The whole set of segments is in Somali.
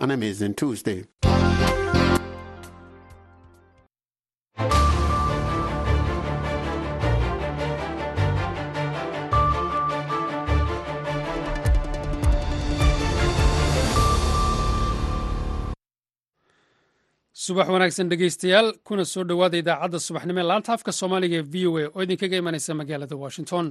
An amazing Tuesday. subax wanaagsan dhegeystayaal kuna soo dhowaada idaacadda subaxnimo ee laanta afka soomaaliga ee v o a oo idinkaga imanaysa magaalada washington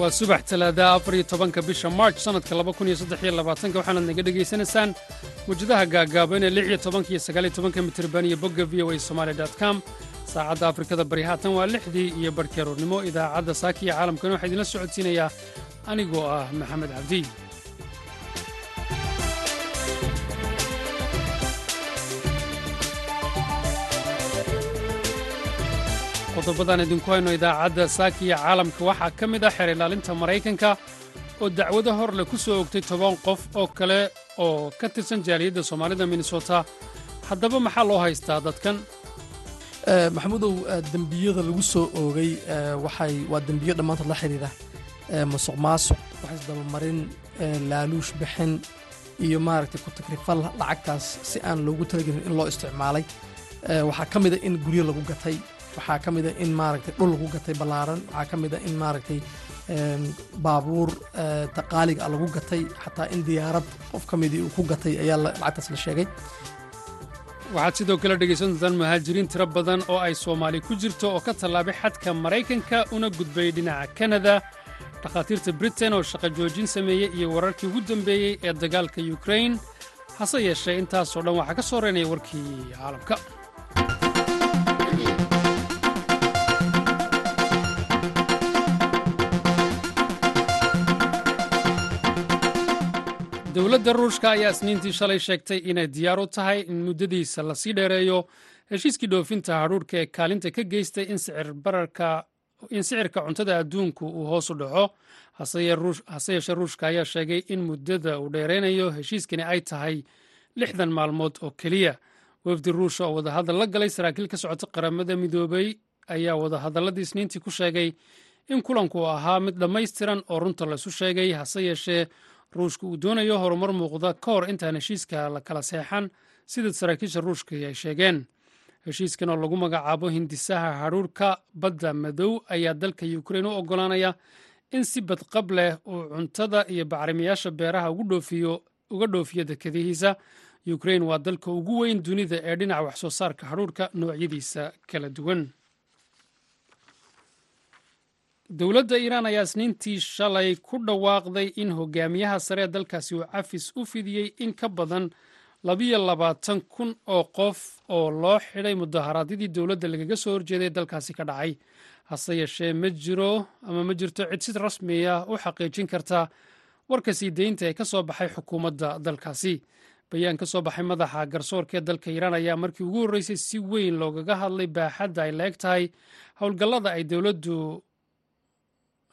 waa subax talaada afariyo tobanka bisha march sannadka laba kun iyo saddexiyo labaatanka waxaanaad naga dhegaysanaysaan mawjadaha gaagaaban ee lix iyo tobanka iyo sagaaliyo tobanka mitirban iyo bogga v o a somaali dot com. Saacadda afrikada bari haatan waa lixdii iyo barhkii aroornimo idaacadda saaka iyo caalamkana waxaa idinla socodsiinayaa anigoo ah maxamed cabdi qodobadaan idinku hayno idaacadda saaka iyo caalamka. Waxaa ka mid ah xeer ilaalinta maraykanka oo dacwado hor leh ku soo ogtay toban qof oo kale oo ka tirsan jaaliyadda soomaalida minnesota. Haddaba maxaa loo haystaa dadkan? Maxamudow dembiyada lagu soo oogay waxay waa dembiyo dhammaantood la xidhiira musuq maasuq waxaisdabamarin laaluush bixin iyo maaragtay ku takrifal lacagtaas si aan loogu talagelin in loo isticmaalay. Waxaa ka mida in guryo lagu gatay waxaa ka mida in maaragtay dhul lagu gatay ballaaran. Waxaa ka mida in maaragtay baabuur taqaaliga lagu gatay. Xataa in diyaarad qof ka midii uu ku gatay ayaa lacagtaas la sheegay. Waxaad sidoo kale dhegaysan doontaan muhaajiriin tiro badan oo ay soomaali ku jirto oo ka tallaabay xadka maraykanka una gudbay dhinaca kanada dhakhaatiirta britain oo shaqo joojin sameeyey iyo wararkii ugu dambeeyey ee dagaalka yukrain hase yeeshee intaasoo dhan waxaa ka soo reynaya warkii caalamka dowladda ruushka ayaa isniintii shalay sheegtay inay diyaar u tahay in muddadiisa la sii dheereeyo. Heshiiskii dhoofinta hadhuudhka ee kaalinta ka geystay in sicirka cuntada adduunku uu hoos u dhaco. Hase yeeshee ruushka ayaa sheegay in muddada uu dheeraynayo heshiiskani ay tahay lixdan maalmood oo keliya. Wafdi ruusha oo wadahadal la galay saraakiil ka socota qaramada midoobay ayaa wadahadalladii isniintii ku sheegay in kulanku ahaa mid dhammaystiran oo runta laysu sheegay. Hase yeeshee ruushka uu doonayo horumar muuqda ka hor intaan heshiiska la kala seexan sida saraakiisha ruushka ay sheegeen. Heshiiskan oo lagu magacaabo hindisaha hadhuurhka badda madow ayaa dalka yukrain u oggolaanaya in si badqab leh uu cuntada iyo bacrimayaasha beeraha uga dhoofiyo dekadihiisa yukrain waa dalka ugu weyn dunida ee dhinaca waxsoo saarka hadhuurhka noocyadiisa kala duwan dowladda iiraan ayaa isniintii shalay ku dhawaaqday in hogaamiyaha sare ee dalkaasi uu cafis u fidiyey in ka badan labiyo labaatan kun oo qof oo loo xidhay mudaharaadyadii dowladda lagaga soo horjeeday dalkaasi ka dhacay. Hase yeeshee ma jiro ama ma jirto cid si rasmiya u xaqiijin karta warka sii deynta ee ka soo baxay xukuumadda dalkaasi. Bayaan ka soo baxay madaxa garsoorka ee dalka iiraan ayaa markii ugu horreysay si weyn loogaga hadlay baaxadda ay la-eg tahay howlgallada ay dowladdu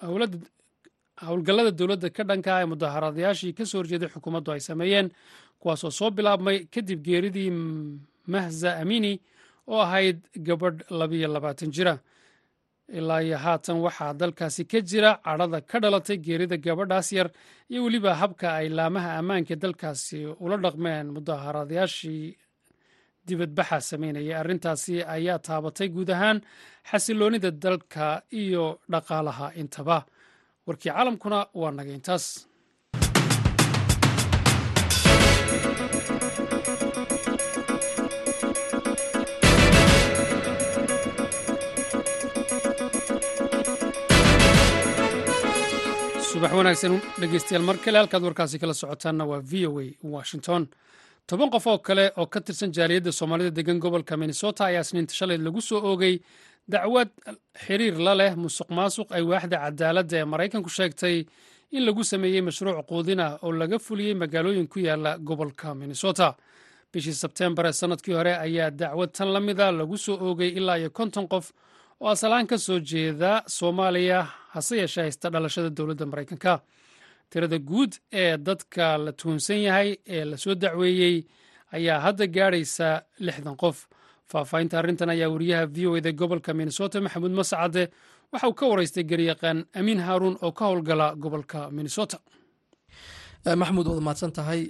howlgallada dowladda ka dhanka ee mudaharadayaashii ka soo horjeeday xukuumaddu ay sameeyeen kuwaasoo soo bilaabmay kadib geeridii mahza amini oo ahayd gabadh labiyo labaatan jira. Ilaa iyo haatan waxaa dalkaasi ka jira cadhada ka dhalatay geerida gabadhaas yar iyo weliba habka ay laamaha ammaanka dalkaasi ula dhaqmeen mudaharadayaashii dibadbaxa sameynayay arrintaasi ayaa taabatay guud ahaan xasiloonida dalka iyo dhaqaalaha intaba. Warkii caalamkuna waa naga subax wanaagsan dhegeystayaal mar kale halkaad warkaasi kala socotaanna waa v o a washington toban qof oo kale oo ka tirsan jaaliyadda soomaalida degan gobolka minnesota ayaa isniinta shalay lagu soo oogay dacwad xiriir la leh musuq maasuq ay waaxda cadaaladda ee maraykanku sheegtay in lagu sameeyey mashruuc quudin ah oo laga fuliyey magaalooyin ku yaalla gobolka minnesota. Bishii sebteembar ee sannadkii hore ayaa dacwad tan la mida lagu soo oogay ilaa iyo konton qof oo asalaan ka soo jeeda soomaaliya hase yeeshee haysta dhalashada dowladda maraykanka tirada guud ee dadka la tuhunsan yahay ee la soo dacweeyey ayaa hadda gaadhaysa lixdan qof. Faahfaahinta arrintan ayaa wariyaha v o eda gobolka minnesota maxamuud mascade waxa uu ka waraystay garyaqaan amiin haaruun oo ka howlgala gobolka minnesota. Maxamuud waad mahadsan tahay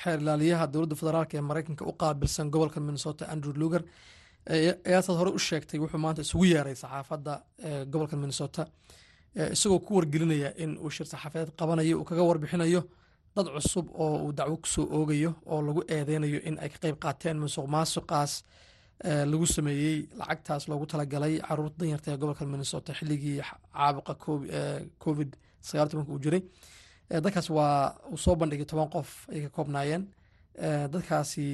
xeer ilaaliyaha dowladda federaalk ee maraykanka u qaabilsan gobolka minnesota andrew luger ayaasaad hore u sheegtay wuxuu maanta isugu yeeray saxaafadda gobolka minnesota isagoo ku wargelinaya in uu shir saxaafadeed qabanayo uu kaga warbixinayo dad cusub oo uu dacwo ku soo oogayo oo lagu eedeynayo in ay ka qeyb qaateen musuq maasuqaas lagu sameeyey lacagtaas loogu talagalay carruurta danyarta ee gobolka minnesota xilligii caabuqa covid sagaal uu jiray. Dadkaas waa uu soo bandhigay toban qof ay ka koobnaayeen. Dadkaasi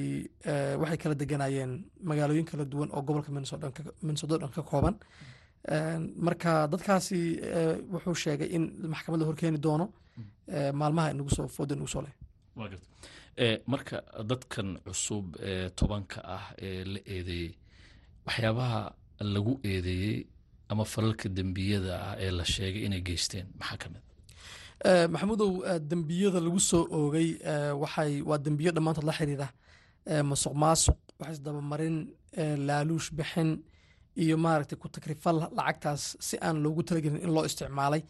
waxay kala deganayeen magaalooyin kala duwan oo gobolka minnesota dhan ka kooban marka dadkaasi wuxuu sheegay in maxkamad la horkeeni doono maalmaha nagu soo fooda nagu soo leh. Marka dadkan cusub ee tobanka ah ee la eedeeyey waxyaabaha lagu eedeeyey ama falalka dembiyada ah ee la sheegay inay geysteen maxaa ka mid? Maxamudow dembiyada lagu soo oogay waxay waa dembiyo dhammaantood la xiriira masuq maasuq waxisdabamarin laaluush bixin iyo maaragtay ku takrifal lacagtaas si aan loogu talagelin in loo isticmaalay.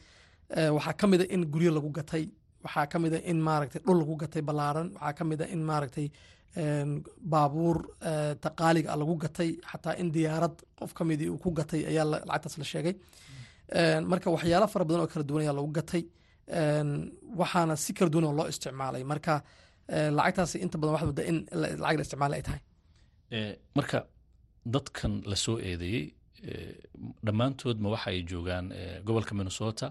Waxaa ka mid a in guryo lagu gatay waxaa ka mid a in maaragtay dhul lagu gatay ballaaran waxaa ka mid a in maaragtay baabuur taqaaliga lagu gatay xataa in diyaarad qof ka uu ku gatay ayaa lacagtaas la sheegay. Marka waxyaalo fara badan oo kala duwan ayaa lagu gatay waxaana si kala duwan oo loo isticmaalay. Marka lacagtaas inta badan waxaad moodaa in lacag la isticmaalay ay tahay. Marka dadkan la soo eedeeyey dhammaantood ma waxa ay joogaan gobolka minnesota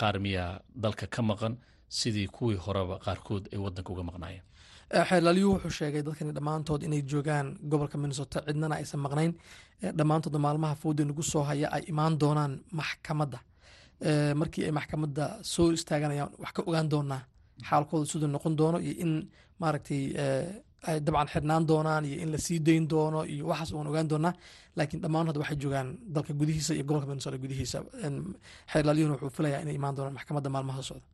qaar miyaa dalka ka maqan sidii kuwii horeba qaarkood ay wadanka uga maqnaayeen. Xeerlaalyuhu wuxuu sheegay dadkani dhammaantood inay joogaan gobolka minnesota cidnana aysan maqnayn. Dhammaantoodna maalmaha fooda nagu soo haya ay imaan doonaan maxkamadda. Markii ay maxkamadda soo istaaganayaan wax ka ogaan doonaa xaalkooda siduu noqon doono iyo in maaragtay ay dabcan xirnaan doonaan iyo in la sii dayn doono iyo waxaas waan ogaan doonaa. Laakiin dhammaantood waxay joogaan dalka gudihiisa iyo gobolka minnesota gudihiisa. Xeerlaalyuhuna wuxuu filayaa inay imaan doonaan maxkamadda maalmaha socda.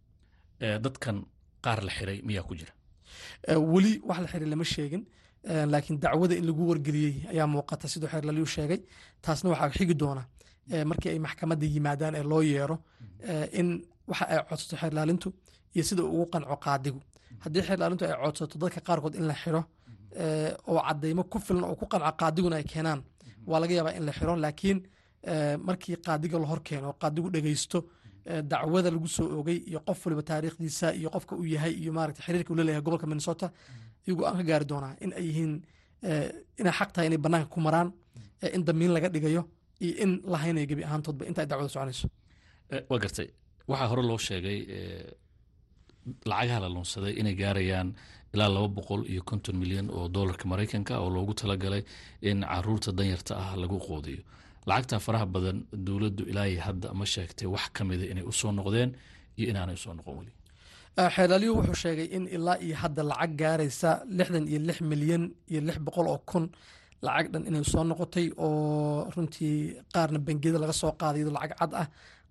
Dadkan qaar la xiray miyaa ku jira? Weli wax la xiray lama sheegin. Laakiin dacwada in lagu wargeliyey ayaa muuqata siduu xeerlalyuhu sheegay. Taasna waxaa xigi doona markii ay maxkamadda yimaadaan ee loo yeero in waxa ay codsato xeerlaalintu iyo sida ugu qanco qaadigu haddii xeerlaalintu ay codsato dadka qaarkood in la xiro oo cadeymo ku filan oo ku qanco qaadiguna ay keenaan waa laga yaabaa in la xiro laakiin markii qaadiga la hor keeno qaadigu dhegeysto dacwada lagu soo oogay iyo qof waliba taariikhdiisa iyo qofka uu yahay iyo maarata xiriirka uu leleeyahay gobolka minnesota iyagu aan ka gaari doonaa in ay yihiin inay xaq tahay inay banaanka ku maraan in damiin laga dhigayo iyo in la haynayo gebi ahaantoodba inta dacwada soconayso. Waa gartay. Waxaa hore loo sheegay lacagaha la lunsaday inay gaarayaan ilaa laba boqol iyo konton milyan oo dolarka maraykanka oo loogu talagalay in carruurta danyarta ah lagu qoodiyo lacagta faraha badan dowladdu ilaa hadda ma sheegtay wax ka mida inay u soo noqdeen iyo inaanay u soo noqon weli. Xeerlaalyuhu wuxuu sheegay in ilaa iyo hadda lacag gaaraysa lixdan iyo lix milyan iyo lix boqol oo kun lacag dhan inay soo noqotay oo runtii qaarna bangiyada laga soo qaaday iyadoo lacag cad ah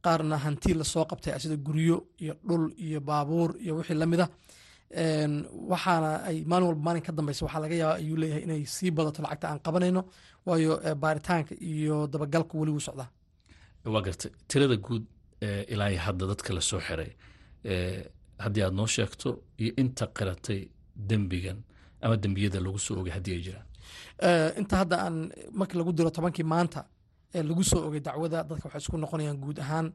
qaarna hanti la soo qabtay sida guryo iyo dhul iyo baabuur iyo wixii la mid a waxaana ay maalin walba maalin ka dambeysa waxaa laga yaaba ayuu leeyahay inay sii badato lacagta aan qabanayno waayo baaritaanka iyo dabagalku weli wuu socdaa. Waa gartay tirada guud ilaa hadda dadka la soo xiray. Haddii aad noo sheegto iyo inta qiratay dembigan ama dembiyada lagu soo ogay haddii ay jiraan. Inta hadda aan markii lagu diro tobankii maanta lagu soo ogay dacwada dadka waxay isku noqonayaan guud ahaan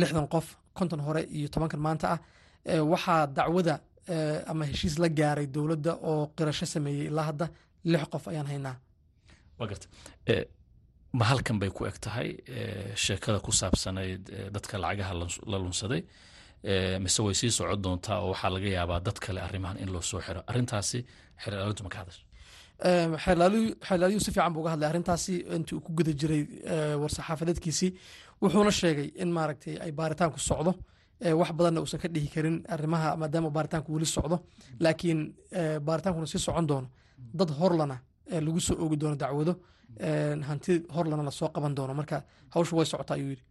lixdan qof konton hore iyo tobankan maanta ah. Waxaa dacwada ama heshiis la gaaray dowladda oo qirasho sameeyey ilaa hadda lix qof ayaan haynaa. Garta. Ma halkan bay ku eg tahay sheekada ku saabsanayd dadka lacagaha la lunsaday? Mise way sii socon doontaa oo waxaa laga yaabaa dad kale arrimahan in loo soo xiro? Arrintaasi xeerlaalintu ma ka hadasha xeerlaalyuhu si fiican buu uga hadlay arrintaasi intii ku guda jiray war-saxaafadeedkiisii wuxuuna sheegay in maaragtay ay baaritaanku socdo wax badanna uusan ka dhihi karin arrimaha maadaama baaritaanku weli socdo. Laakiin baaritaankuna sii socon doono dad horlana lagu soo oogi doono dacwado hanti horlana la soo qaban doono. Marka hawshu way socotaa ayuu yidhi.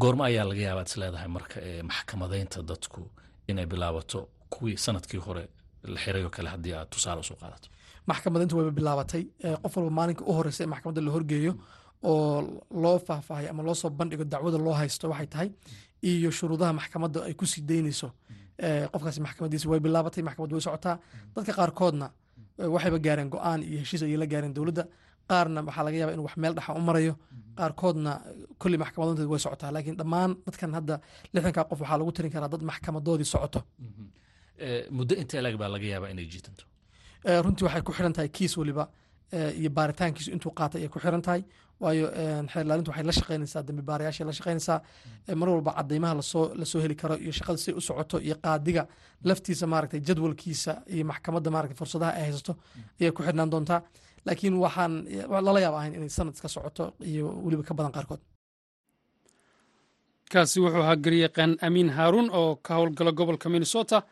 Goormo ayaa laga yaabaa is marka maxkamadeynta dadku inay bilaabato kuwii sannadkii hore la xiray oo kale haddii aad tusaale u soo qaadato maxkamadinta wayba bilaabatay qof walba maalinka u horeysa in maxkamadda la horgeeyo oo loo faahfaahay ama loo soo bandhigo dacwada loo haysto waxay tahay iyo shuruudaha maxkamadda ay ku sii daynayso qofkaasi maxkamadiisa way bilaabatay maxkamaddu way socotaa dadka qaarkoodna waxayba gaareen go'aan iyo heshiis ayay la gaareen dowladda qaarna waxaa laga yaaba inuu wax meel dhaxa u marayo qaarkoodna kolley maxkamadoonteed way socotaa laakiin dhammaan dadkan hadda lixdanka qof waxaa lagu tirin karaa dad maxkamadoodii socoto muddo intee lag baa laga yaabaa inay jiitanto? Runtii waxay ku xiran tahay kiis waliba iyo baaritaankiisu intuu qaatay ayay ku xiran tahay waayo xeerlaalintu waxay la shaqaynaysaa dambi baarayaashay la shaqaynaysaa mar walba cadaymaha la soo la soo heli karo iyo shaqada siday u socoto iyo qaadiga laftiisa maaragtay jadwalkiisa iyo maxkamadda maaragtay fursadaha ay haysato ayay ku xidhnaan doontaa. Laakiin waxaan lala yaab ahayn inay sanad iska socoto iyo weliba ka badan qaarkood. Kaasi wuxuu ahaa garyaqaan amiin haaruun oo ka howlgala gobolka minnesota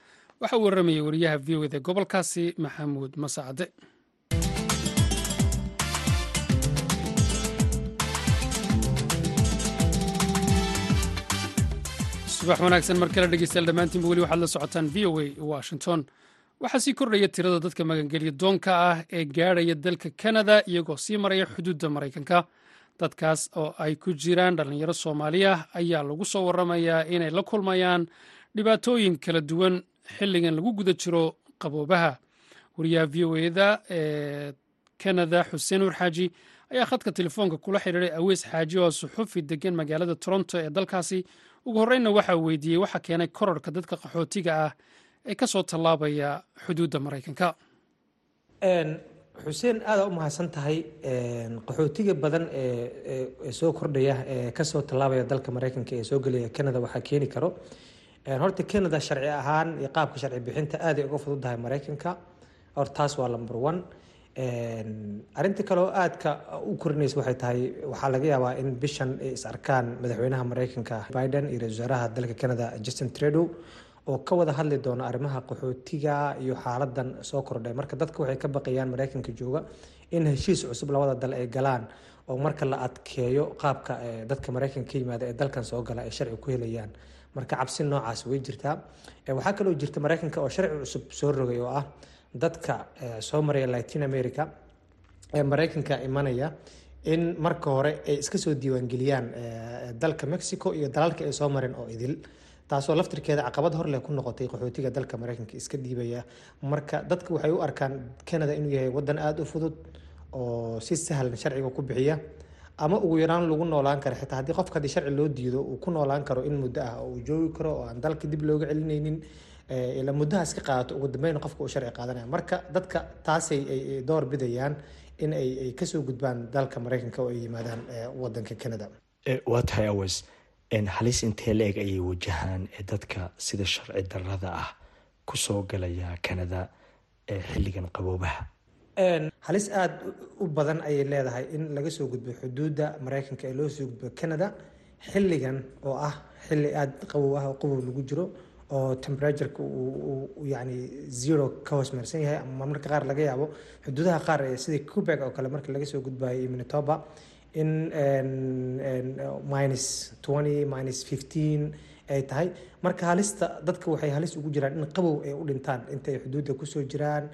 waxa uu warramayay wariyaha v o eda gobolkaasi maxamuud masacade subax wanaagsan mar kale dhegeystayaal dhammaantiinba weli waxaad la socotaan v o a washington. Waxaa sii kordhaya tirada dadka magangelya doonka ah ee gaadhaya dalka kanada iyagoo sii maraya xuduudda maraykanka. Dadkaas oo ay ku jiraan dhallinyaro soomaaliya ayaa lagu soo waramayaa inay la kulmayaan dhibaatooyin kala duwan xilligan lagu guda jiro qaboobaha. Wariyaha v o eda ee kanada xuseen nuur xaaji ayaa khadka telefoonka kula xidhiiray aweys xaaji oo suxufi degan magaalada toronto ee dalkaasi. Ugu horreynna waxaa weydiiyey waxa keenay korarka dadka qaxootiga ah ee ka tallaabaya xuduudda maraykanka. Xuseen aada u mahadsan tahay qaxootiga badan ee soo kordhaya ee ka soo tallaabaya dalka maraykanka ee soo gelaya canada waxaa keeni karo horta canada sharci ahaan iyo qaabka sharci bixinta aaday uga fududahay maraykanka hor taas waa number one. Arinta kale oo aadka u korinaysa waxay tahay waxaa laga yaabaa in bishan ay is arkaan madaxweynaha maraykanka biden iyo ra'isul wasaaraha dalka canada justin trudeau oo ka wada hadli doona arrimaha qaxootiga iyo xaaladan soo kordhay. Marka dadka waxay ka baqayaan maraykanka jooga in heshiis cusub labada dal ay galaan oo marka la adkeeyo qaabka dadka maraykanka ka yimaada ee dalkan soo gala ay sharci ku helayaan marka cabsi noocaas way jirtaa. Waxaa kaloo jirta maraykanka oo sharci cusub soo rogay oo ah dadka soo maraya latin america ee maraykanka imanaya in marka hore ay iska soo diiwaangeliyaan dalka mexico iyo dalalka ay soo mareen oo idil. Taasoo laftirkeeda caqabad hor leh ku noqotay qaxootiga dalka maraykanka iska dhiibaya marka dadka waxay u arkaan canada inuu yahay wadan aada u fudud oo si sahlan sharciga ku bixiya ama ugu yaraan lagu noolaan karo xitaa haddii qofka haddii sharci loo diido uu ku noolaan karo in muddo ah oo uu joogi karo oo aan dalka dib looga celinaynin ila muddahaas ka qaadato ugu dambeyn qofka uu sharci qaadanaya. Marka dadka taasay ay door bidayaan in ay ka soo gudbaan dalka maraykanka oo ay yimaadaan wadanka canada. Waa tahay aws halis intee la-eg ayay wajahaan dadka sida sharci darada ah ku soo galaya canada xilligan qaboobaha halis aada u badan ayay leedahay in laga soo gudbo xuduudda maraykanka ee loo soo gudbo canada xilligan oo ah xilli aada qabow ah oo qabow lagu jiro oo temperatureka yani zero ka hoos yahay ama marmarka qaar laga yaabo. Xuduudaha qaar ee sidii cubeg oo kale marka laga soo gudbayo iyo minitoba in minus twenty minus fifteen ay tahay. Marka halista dadka waxay halis ugu jiraan in qabow ay u dhintaan inta ay xuduudda ku soo jiraan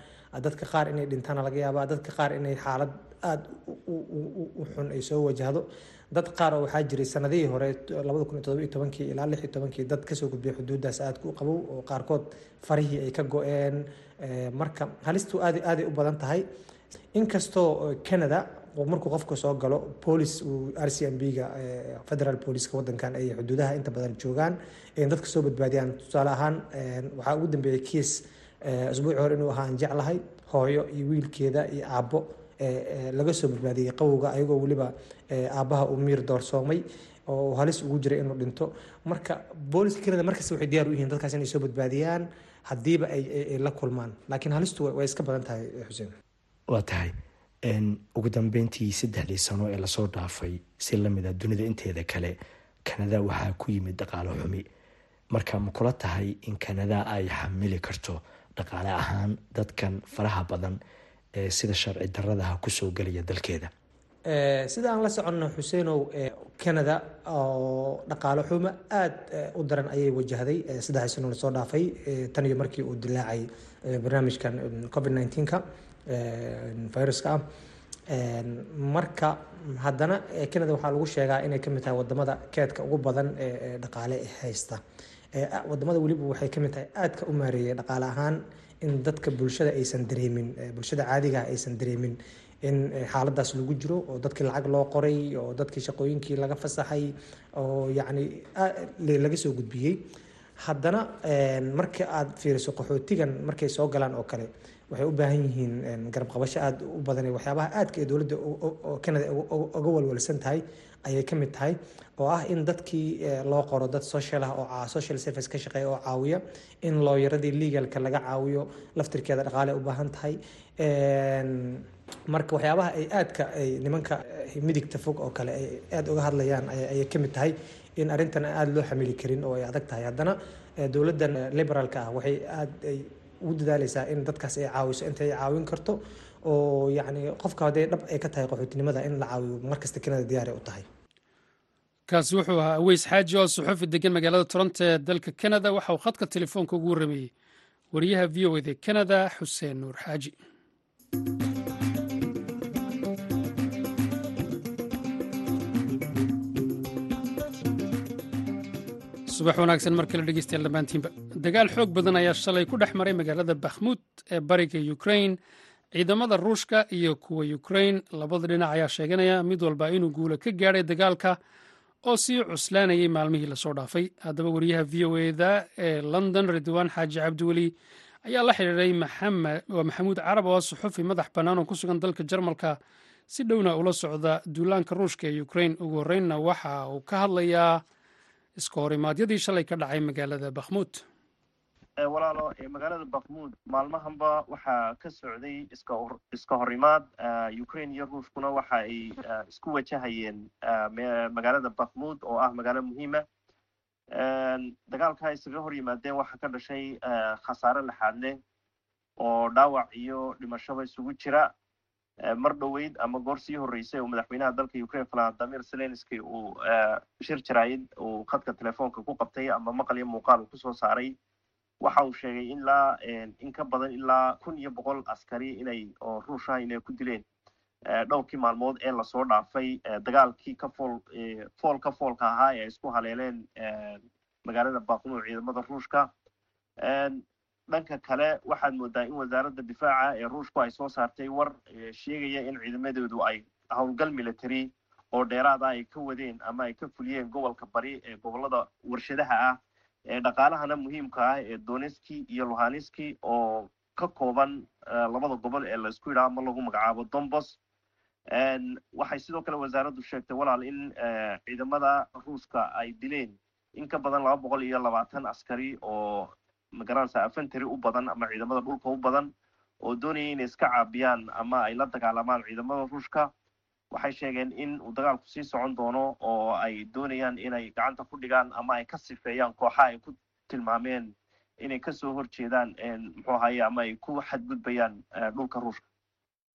dadka qaar inay dhintaan laga yaaba dadka qaar inay xaalad aada u ay soo wajahdo. Dad qaar oo waxaa jiray sanadihii hore labada kun iyo tobankii ilaa lix iyo tobankii dad ka soo gudbay xuduuddaas aadka u qabow oo qaarkood farihii ay ka go-een marka halistu aad aaday u badan tahay. Inkastoo canada markuu qofka soo galo uu r c m b ga federal policeska wadankan ay xuduudaha inta badan joogaan dadka soo badbaadiyaan. Tusaale ahaan waxaa ugu dambeeyay kiis usbuuci hore inuu ahaan jeclahay hooyo iyo wiilkeeda iyo aabbo laga soo badbaadiyey qawowga ayagoo weliba aabbaha uu miir doorsoomay oo halis ugu jiray inuu dhinto. Marka booliska canada markasta waxay diyaar u yihiin dadkaas inay soo badbaadiyaan haddiiba ay la kulmaan. Laakiin halistu way iska badan tahay xuseen. Waa tahay. Ugu dambeyntii saddexdii sano ee la soo dhaafay si la mid a dunida inteeda kale kanada waxaa ku yimid dhaqaalo xumi. Marka ma kula tahay in kanada ay xamili karto dhaqaale ahaan dadkan faraha badan ee sida sharci daradaha ku soo gelaya dalkeeda. Sida aan la soconno xuseenow canada oo dhaqaalo xumo aada u daran ayay wajahday saddexdii sano la soo dhaafay tan iyo markii uu dilaacay barnaamijkan covid nneteen-ka viruska ah. Marka haddana canada waxaa lagu sheegaa inay ka mid tahay waddamada keedka ugu badan ee dhaqaale haysta waddamada weliba waxay ka mid tahay aadka u maareeyay dhaqaale ahaan in dadka bulshada aysan dareemin bulshada caadiga aysan dareemin in xaaladaas lagu jiro oo dadkii lacag loo qoray oo dadkii shaqooyinkii laga fasaxay oo yacni laga soo gudbiyey. Haddana marka aad fiiriso qaxootigan markay soo galaan oo kale waxay u baahan yihiin garab qabasho aada u badan waxyaabaha aadka ee dowladda canada uga walwalsan tahay ayay ka mid tahay oo ah in dadkii loo qoro dad social ah oo social service ka shaqeeya oo caawiya in looyaradii legalka laga caawiyo laftirkeeda dhaqaale u baahan tahay. Marka waxyaabaha ay aadka ay nimanka midigta fog oo kale ay aada uga hadlayaan ayay ka mid tahay in arrintan aada loo xamili karin oo ay adag tahay. Haddana dowladdan liberaalka ah waxay aada ay ugu dadaaleysaa in dadkaas ay caawiso inta ay caawin karto oo yacni qofka haddee dhab ay ka tahay qaxootinimada in la caawiyo markasta kanada diyaar u tahay kaasi wuxuu ahaa aweys xaaji oo suxufi degan magaalada toronto ee dalka canada waxa uu khadka telefoonka ugu warrameeyey wariyaha v o eda canada xuseen nuur xaaji. Subax wanaagsan mar kale dhegeystayaal dhammaantiinba. Dagaal xoog badan ayaa shalay ku dhex maray magaalada bakhmuud ee bariga ukrain ciidamada ruushka iyo kuwa ukrain labada dhinac ayaa sheeganaya mid walba inuu guula ka gaadhay dagaalka oo sii cuslaanayay maalmihii la soo dhaafay. Haddaba wariyaha v o eda ee london ridwaan xaaji cabdiweli ayaa la xidhiiray maxamuud carab oo suxufi madax bannaan oo ku sugan dalka jarmalka. Si dhowna ula socda duulaanka ruushka ee ukrain ugu horreynna waxa uu ka hadlayaa iska horimaadyadii shalay ka dhacay magaalada bakhmuud walaalo magaalada bakhmuud maalmahanba waxaa ka socday iska horimaad ukraine iyo ruushkuna waxa ay isku wajahayeen magaalada bakhmuud oo ah magaalo muhiima. Dagaalka isaga hor yimaadeen waxaa ka dhashay khasaare laxaad leh oo dhaawac iyo dhimashaba isugu jira. Mar dhoweyd ama goor sii horreysay oo madaxweynaha dalka ukraine valadimir zelenski uu shir jaraayid uu khadka telefoonka ku qabtay ama maqal iyo muuqaal uu ku soo saaray waxa uu sheegay ilaa in ka badan ilaa kun iyo boqol askari inay oo ruusha inay ku dileen. Dhowrkii maalmood ee la soo dhaafay dagaalkii ka fool fool ka foolka ahaa ee ay isku haleeleen magaalada baaqmuud ciidamada ruushka. Dhanka kale waxaad moodaa in wasaaradda difaaca ee ruushku ay soo saartay war sheegaya in ciidamadoodu ay howlgal military oo dheeraada ay ka wadeen ama ay ka fuliyeen gobolka bari ee gobollada warshadaha ah dhaqaalahana muhiimka ah ee doneski iyo luhaniski oo ka kooban labada gobol ee la isku yidhaha ama lagu magacaabo dombos waxay sidoo kale wasaaraddu sheegtay walaal in ciidamada ruuska ay dileen in ka badan laba boqol iyo labaatan askari oo magaranaysa afantary u badan ama ciidamada dhulka u badan oo doonaya inay iska caabiyaan ama ay la dagaalamaan ciidamada ruushka waxay sheegeen in uu dagaalku sii socon doono oo ay doonayaan inay gacanta ku dhigaan ama ay ka sifeeyaan kooxa ay ku tilmaameen inay ka soo horjeedaan muxuu ahaye ama ay ku xadgudbayaan dhulka ruushka.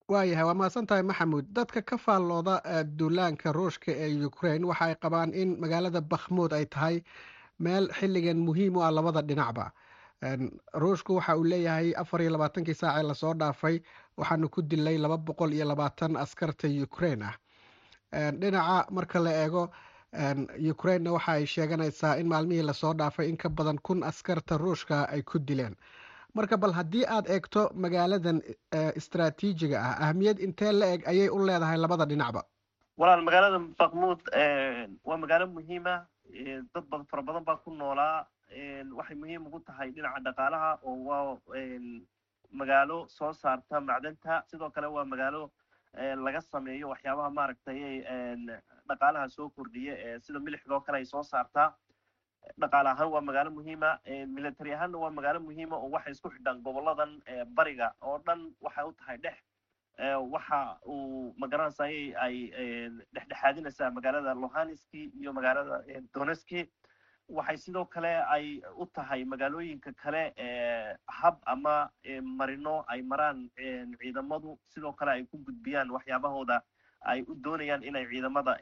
Waayahay waa mahadsan tahay maxamuud. Dadka ka faallooda duulaanka ruushka ee ukraine waxa ay qabaan in magaalada bakhmuud ay tahay meel xilligan muhiim u ah labada dhinacba. Ruushku waxa uu leeyahay afar iyo labaatankii saacee la soo dhaafay waxaanu ku dilay laba boqol iyo labaatan askarta ukraine ah. Dhinaca marka la eego ukrainena waxa ay sheeganaysaa in maalmihii la soo dhaafay in ka badan kun askarta ruushka ay ku dileen. Marka bal haddii aad eegto magaaladan istraatiijiga ah ahmiyad intee la eg ayay u leedahay labada dhinacba? Walaal magaalada bakmuud waa magaalo muhiima dad bad fara badan baa ku noolaa. Waxay muhiim ugu tahay dhinaca dhaqaalaha oo waa magaalo soo saarta macdanta. Sidoo kale waa magaalo laga sameeyo waxyaabaha maaragtay dhaqaalaha soo kordhiya ee sida milixdoo kale ay soo saartaa dhaqaale ahaan waa magaalo muhiima military ahaanna waa magaalo muhiima oo waxay isku xidhaan goboladan bariga oo dhan waxay u tahay dhex waxa uu magaranaysa ay dhexdhexaadinaysaa magaalada lohanski iyo magaalada doneski waxay sidoo kale ay u tahay magaalooyinka kale hab ama marino ay maraan ciidamadu sidoo kale ay ku gudbiyaan waxyaabahooda ay u doonayaan inay ciidamada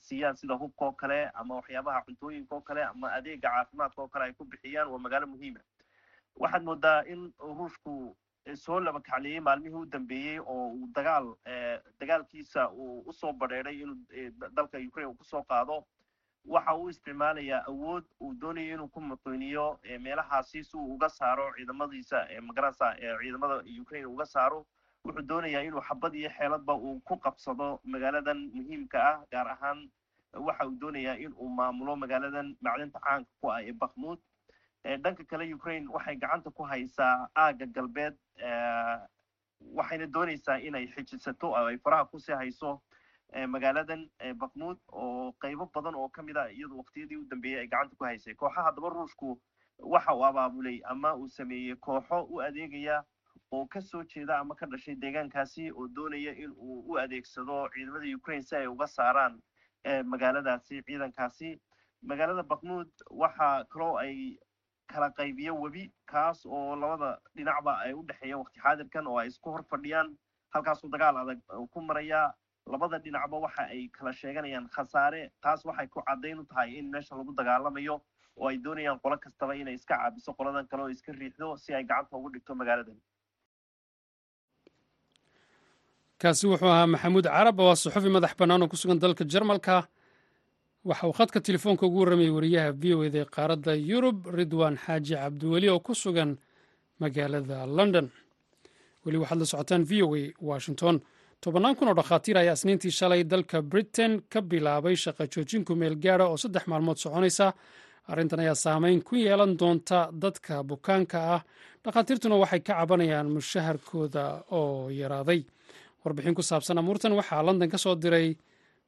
siiyaan sida hubka oo kale ama waxyaabaha cuntooyinka oo kale ama adeega caafimaadka oo kale ay ku bixiyaan waa magaalo muhiima waxaad moodaa in ruushku soo laba kacliyey maalmihii u dambeeyey oo uu dagaal dagaalkiisa uu u soo badheeday inuu dalka ukraine uu ku soo qaado waxa uu isticmaalayaa awood uu doonayo inuu ku muqiiniyo meelahaasi si uu uga saaro ciidamadiisa magarasa ciidamada ukraine uga saaro. Wuxuu doonayaa inuu xabad iyo xeeladba uu ku qabsado magaaladan muhiimka ah gaar ahaan waxa uu doonayaa in uu maamulo magaaladan macdinta caanka ku ah ee bakhmuud dhanka kale ukraine waxay gacanta ku haysaa aagga galbeed waxayna doonaysaa inay xijisato ay faraha ku sii hayso magaaladan bakhmuud oo qaybo badan oo ka mid a iyadu waqtiyadii u dambeeyey ay gacanta ku haysay. Kooxaha haddaba ruushku waxa uu abaabulay ama uu sameeyey kooxo u adeegaya oo ka soo jeeda ama ka dhashay deegaankaasi oo doonaya in uu u adeegsado ciidamada ukraine si ay uga saaraan magaaladaasi ciidankaasi. Magaalada bakhmuud waxa kaloo ay kala qaybiyo webi kaas oo labada dhinacba ay u dhexeeya waqti xaadirkan oo ay isku hor fadhiyaan halkaasuu dagaal adag ku maraya labada dhinacba waxa ay kala sheeganayaan khasaare taas waxay ku caddayn u tahay in meesha lagu dagaalamayo oo ay doonayaan qolo kastaba inay iska caabiso qoladan kale oo iska riixdo si ay gacanta ugu dhigto magaaladan kaasi wuxuu ahaa maxamuud carab waa suxufi madax bannaan oo ku sugan dalka jarmalka. Waxa uu khadka telefoonka ugu warramayay wariyaha v o eda ee qaaradda yurub ridwan xaaji cabdiweli oo ku sugan magaalada london. Weli waxaad la socotaan v o a washington tobannaan kun oo dhakhaatiir ayaa isniintii shalay dalka britain ka bilaabay shaqa joojinku meel gaada oo saddex maalmood soconaysa. Arrintan ayaa saameyn ku yeelan doonta dadka bukaanka ah. Dhakhaatiirtuna waxay ka cabanayaan mushaharkooda oo yaraaday. Warbixin ku saabsan amuurtan waxaa london ka soo diray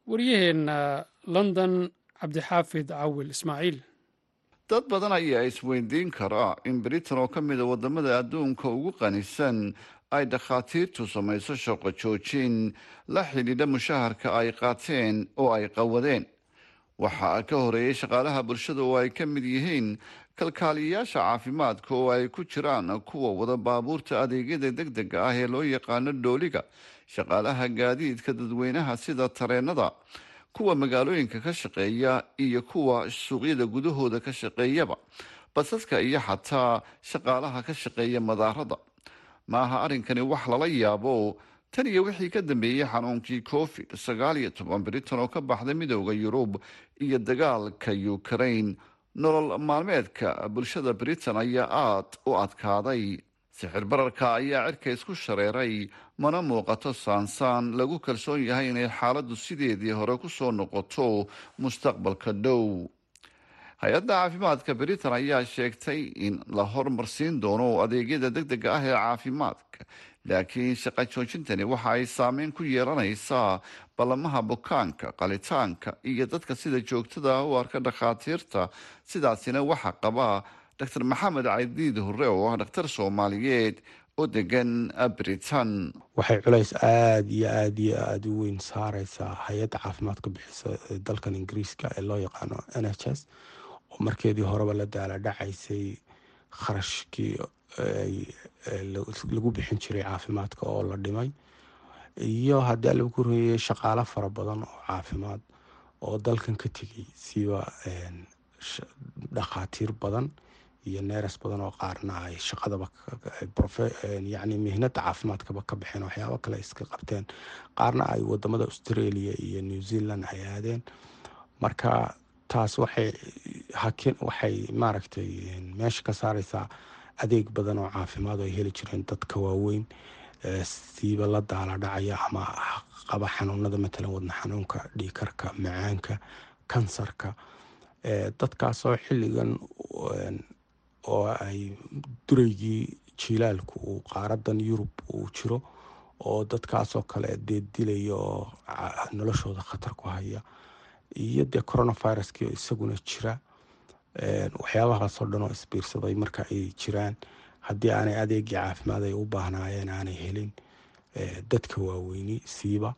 wariyaheenna london cabdixaafid cawil ismaaciil. Dad badan ayaa isweydiin karaa in britain oo ka mida waddamada adduunka ugu qanisan ay dhakhaatiirtu samayso shaqo joojin la xidhiidha mushaharka ay qaateen oo ay qawadeen. Waxaa ka horeeyey shaqaalaha bulshada oo ay ka mid yihiin kalkaaliyayaasha caafimaadka oo ay ku jiraan kuwa wada baabuurta adeegyada deg dega ah ee loo yaqaano dhooliga. Shaqaalaha gaadiidka dadweynaha sida tareenada kuwa magaalooyinka ka shaqeeya iyo kuwa suuqyada gudahooda ka shaqeeyaba. Basaska iyo xataa shaqaalaha ka shaqeeya madaarada maaha arrinkani wax lala yaabo. Tan iyo wixii ka dambeeyey xanuunkii covid sagaal iyo toban britain oo ka baxday midooda yurub iyo dagaalka ukraine. Nolol maalmeedka bulshada britain ayaa aada u adkaaday. Sixir bararka ayaa cirka isku shareeray mana muuqato saansaan. Lagu kalsoon yahay inay xaaladdu sideedii hore ku soo noqoto mustaqbalka dhow hay'adda caafimaadka britain ayaa sheegtay in la hormarsiin doono adeegyada deg dega ah ee caafimaadka. Laakiin shaqa joojintani waxa ay saameyn ku yeelanaysaa ballamaha bukaanka qalitaanka iyo dadka sida joogtada u arka dhakhaatiirta. Sidaasina waxaa qaba dr. Maxamed cadiid hore oo ah dhakhtar soomaaliyeed oo degan britain waxay culays aada iyo aada iyo aada u weyn saareysaa hay'adda caafimaadka bixisa dalkan ingiriiska ee loo yaqaano n h s markeedii horeba la daala dhacaysay kharashkii lagu bixin jiray caafimaadka oo la dhimay. Iyo haddii alla ku horeeyey shaqaalo fara badan oo caafimaad oo dalkan ka tegay siba dhakhaatiir badan iyo neeras badan oo qaarna ay shaqadaba yani mihnada caafimaadkaba ka baxeen waxyaabo kale iska qabteen. Qaarna ay waddamada australia iyo new zealand ay aadeen. Marka taas waxay hakin waxay maaragtay meesha ka saareysaa adeeg badan oo caafimaad ay heli jireen dadka waaweyn. Siiba la daala dhacaya ama qaba xanuunada matalan wadna xanuunka dhiikarka macaanka kansarka. Dadkaasoo xilligan oo ay dureygii jilaalku uu qaaradan yurub uu jiro oo dadkaasoo kale dee dilaya oo noloshooda khatar ku haya iyo dee coronaviruskii isaguna jira waxyaabahaasoo dhan oo isbiirsaday marka ay jiraan haddii aanay adeegii caafimaad ay u baahnaayeen aanay helin dadka waaweyni siiba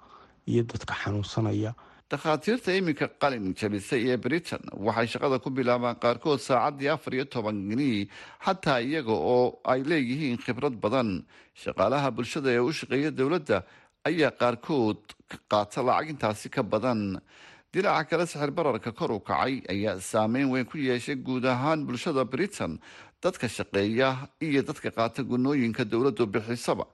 iyo dadka xanuunsanaya. Dhakhaatiirta iminka qalin jabisay ee britain waxay shaqada ku bilaabaan qaarkood saacaddii afar iyo toban geni xataa iyaga oo ay leeyihiin khibrad badan. Shaqaalaha bulshada ee u shaqeeya dowladda ayaa qaarkood ka qaata lacag intaasi ka badan dhinaca kale sixir bararka kor u kacay ayaa saameyn weyn ku yeeshay guud ahaan bulshada britain dadka shaqeeya iyo dadka qaata gunooyinka dowladdu bixisaba.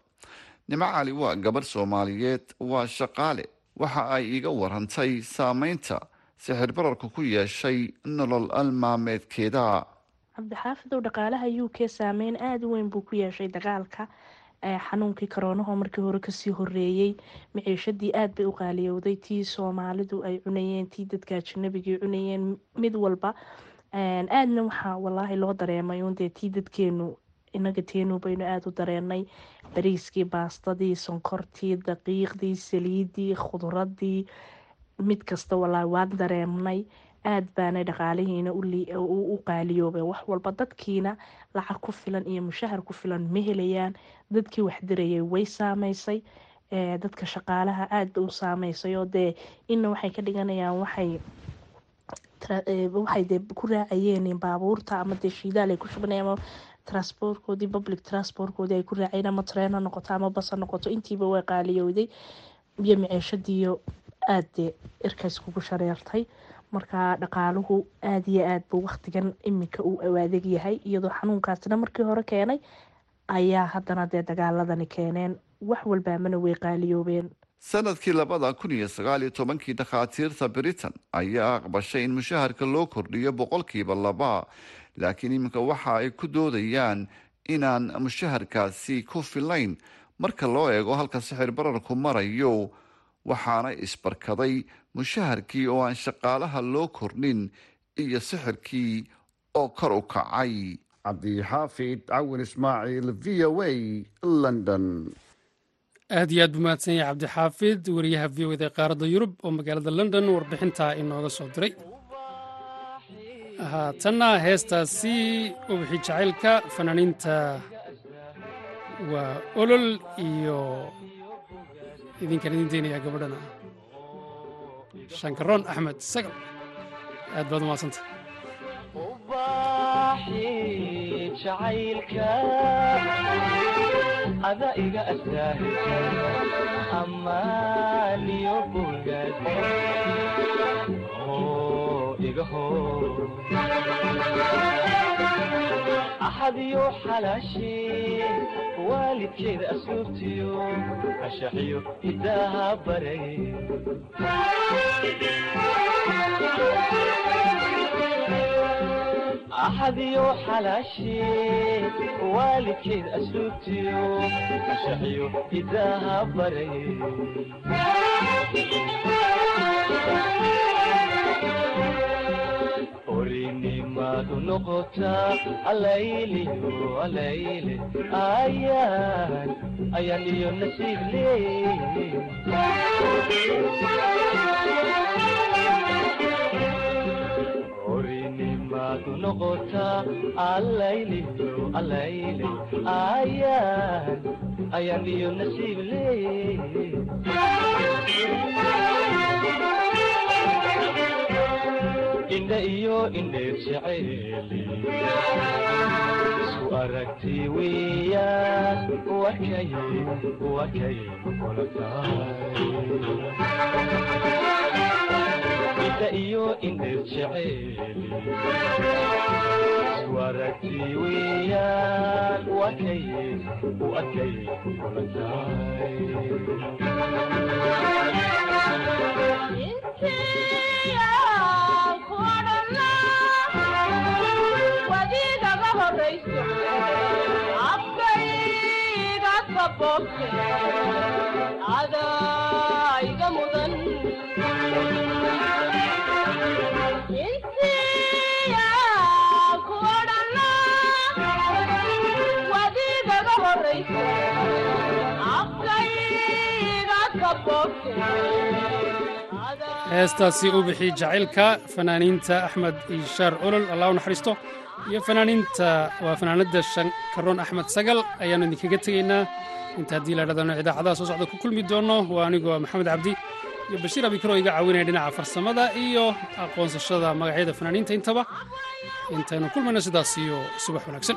Nimo cali waa gabarh soomaaliyeed waa shaqaale. Waxa ay iga warantay saameynta sixir bararka ku yeeshay nolol almaameedkeeda. Cabdixaafidow dhaqaalaha u k saameyn aada u weyn buu ku yeeshay dagaalka xanuunkii koroonaho markii hore ka sii horeeyey maciishadii aada bay u qaaliyowday tii soomaalidu ay cunayeen tii dadka ajnabigii cunayeen mid walba aadna waxaa walaahi loo dareemay un dee tii dadkeenu inaga teenu baynu aada u dareenay bariiskii baastadii sonkortii daqiiqdii saliidii khuduradii mid kasta walaahi waan dareemnay aada baana dhaqaalihiina u qaaliyoobay wax walba dadkiina lacag ku filan iyo mushahar ku filan ma helayaan. Dadkii wax dirayay way saameysay dadka shaqaalaha aada u saameysay oo dee ina waxay ka dhiganayaan waxay waxay dee ku raacayeen baabuurta ama dee shiidaal ay ku shubanayaan ama transportkoodii public transportkoodii ay ku raacayeen ama treen noqoto ama bas noqoto. Intiiba way qaaliyowday. Iyo maciishadiiyo aada dee irkays kugu shareertay marka dhaqaaluhu aada iyo aad buu waqtigan iminka uu awaadeg yahay iyadoo xanuunkaasina markii hore keenay ayaa haddana dee dagaaladani keeneen wax walbaamana way qaaliyoobeen. Sanadkii labada kun iyo sagaal iyo tobankii dhakhaatiirta britain ayaa aqbashay in mushaharka loo kordhiyo boqolkiiba laba laakiin iminka waxa ay ku doodayaan inaan mushaharkaasi ku filayn. Marka loo eego halka sixir bararku marayo waxaana isbarkaday mushaharkii oo aan shaqaalaha loo kordhin iyo sixirkii oo kor u kacay. Cabdixaafid cawin ismaaciil v o a london. Aad iyo aad buu mahadsan yahay cabdixaafid wariyaha v o eda ee qaaradda yurub oo magaalada london warbixintaa inooga soo diray. Haatanna heestaasi ubixi jacaylka fanaaniinta waa olol iyo idinkaan idin daynayaa gabadhana. Shankaroon axmed sagal. Aad baad umahadsanta ada iga astaahisa amaaniyo hor axadiyo xalaashee waalidkeeda asluubtiyo ashaxiyo hidaaha baray axadiyo xalaashee waalidkeed asluubtiyo ashaxiyo hidaaha baray orinimadu noqotaa alayliyo alayle ayaan ayaan iyo nasiib leey orinimadu noqotaa alayliyo alayle ayaan ayaan iyo nasiib leey indha iyo indheer jeceeli isku aragti weeyaan wakay wakay kula indha iyo indheer jeceeli isku aragti weeyaan wakay wakay kula tahay wadiigaga horayso heestaasi u bixi jacaylka fanaaniinta axmed ishaar olol allah u naxariisto. Iyo fanaaniinta waa fanaanadda shankaroon axmed sagal. Ayaannu idinkaga tegaynaa. Inta haddii la dhadano idaacadaha soo socda ku kulmi doonno waa anigoo maxamed cabdi. Iyo bashiir abikaro iga caawinaya dhinaca farsamada iyo aqoonsashada magacyada fanaaniinta intaba. Intaynu kulmayno sidaas iyo subax wanaagsan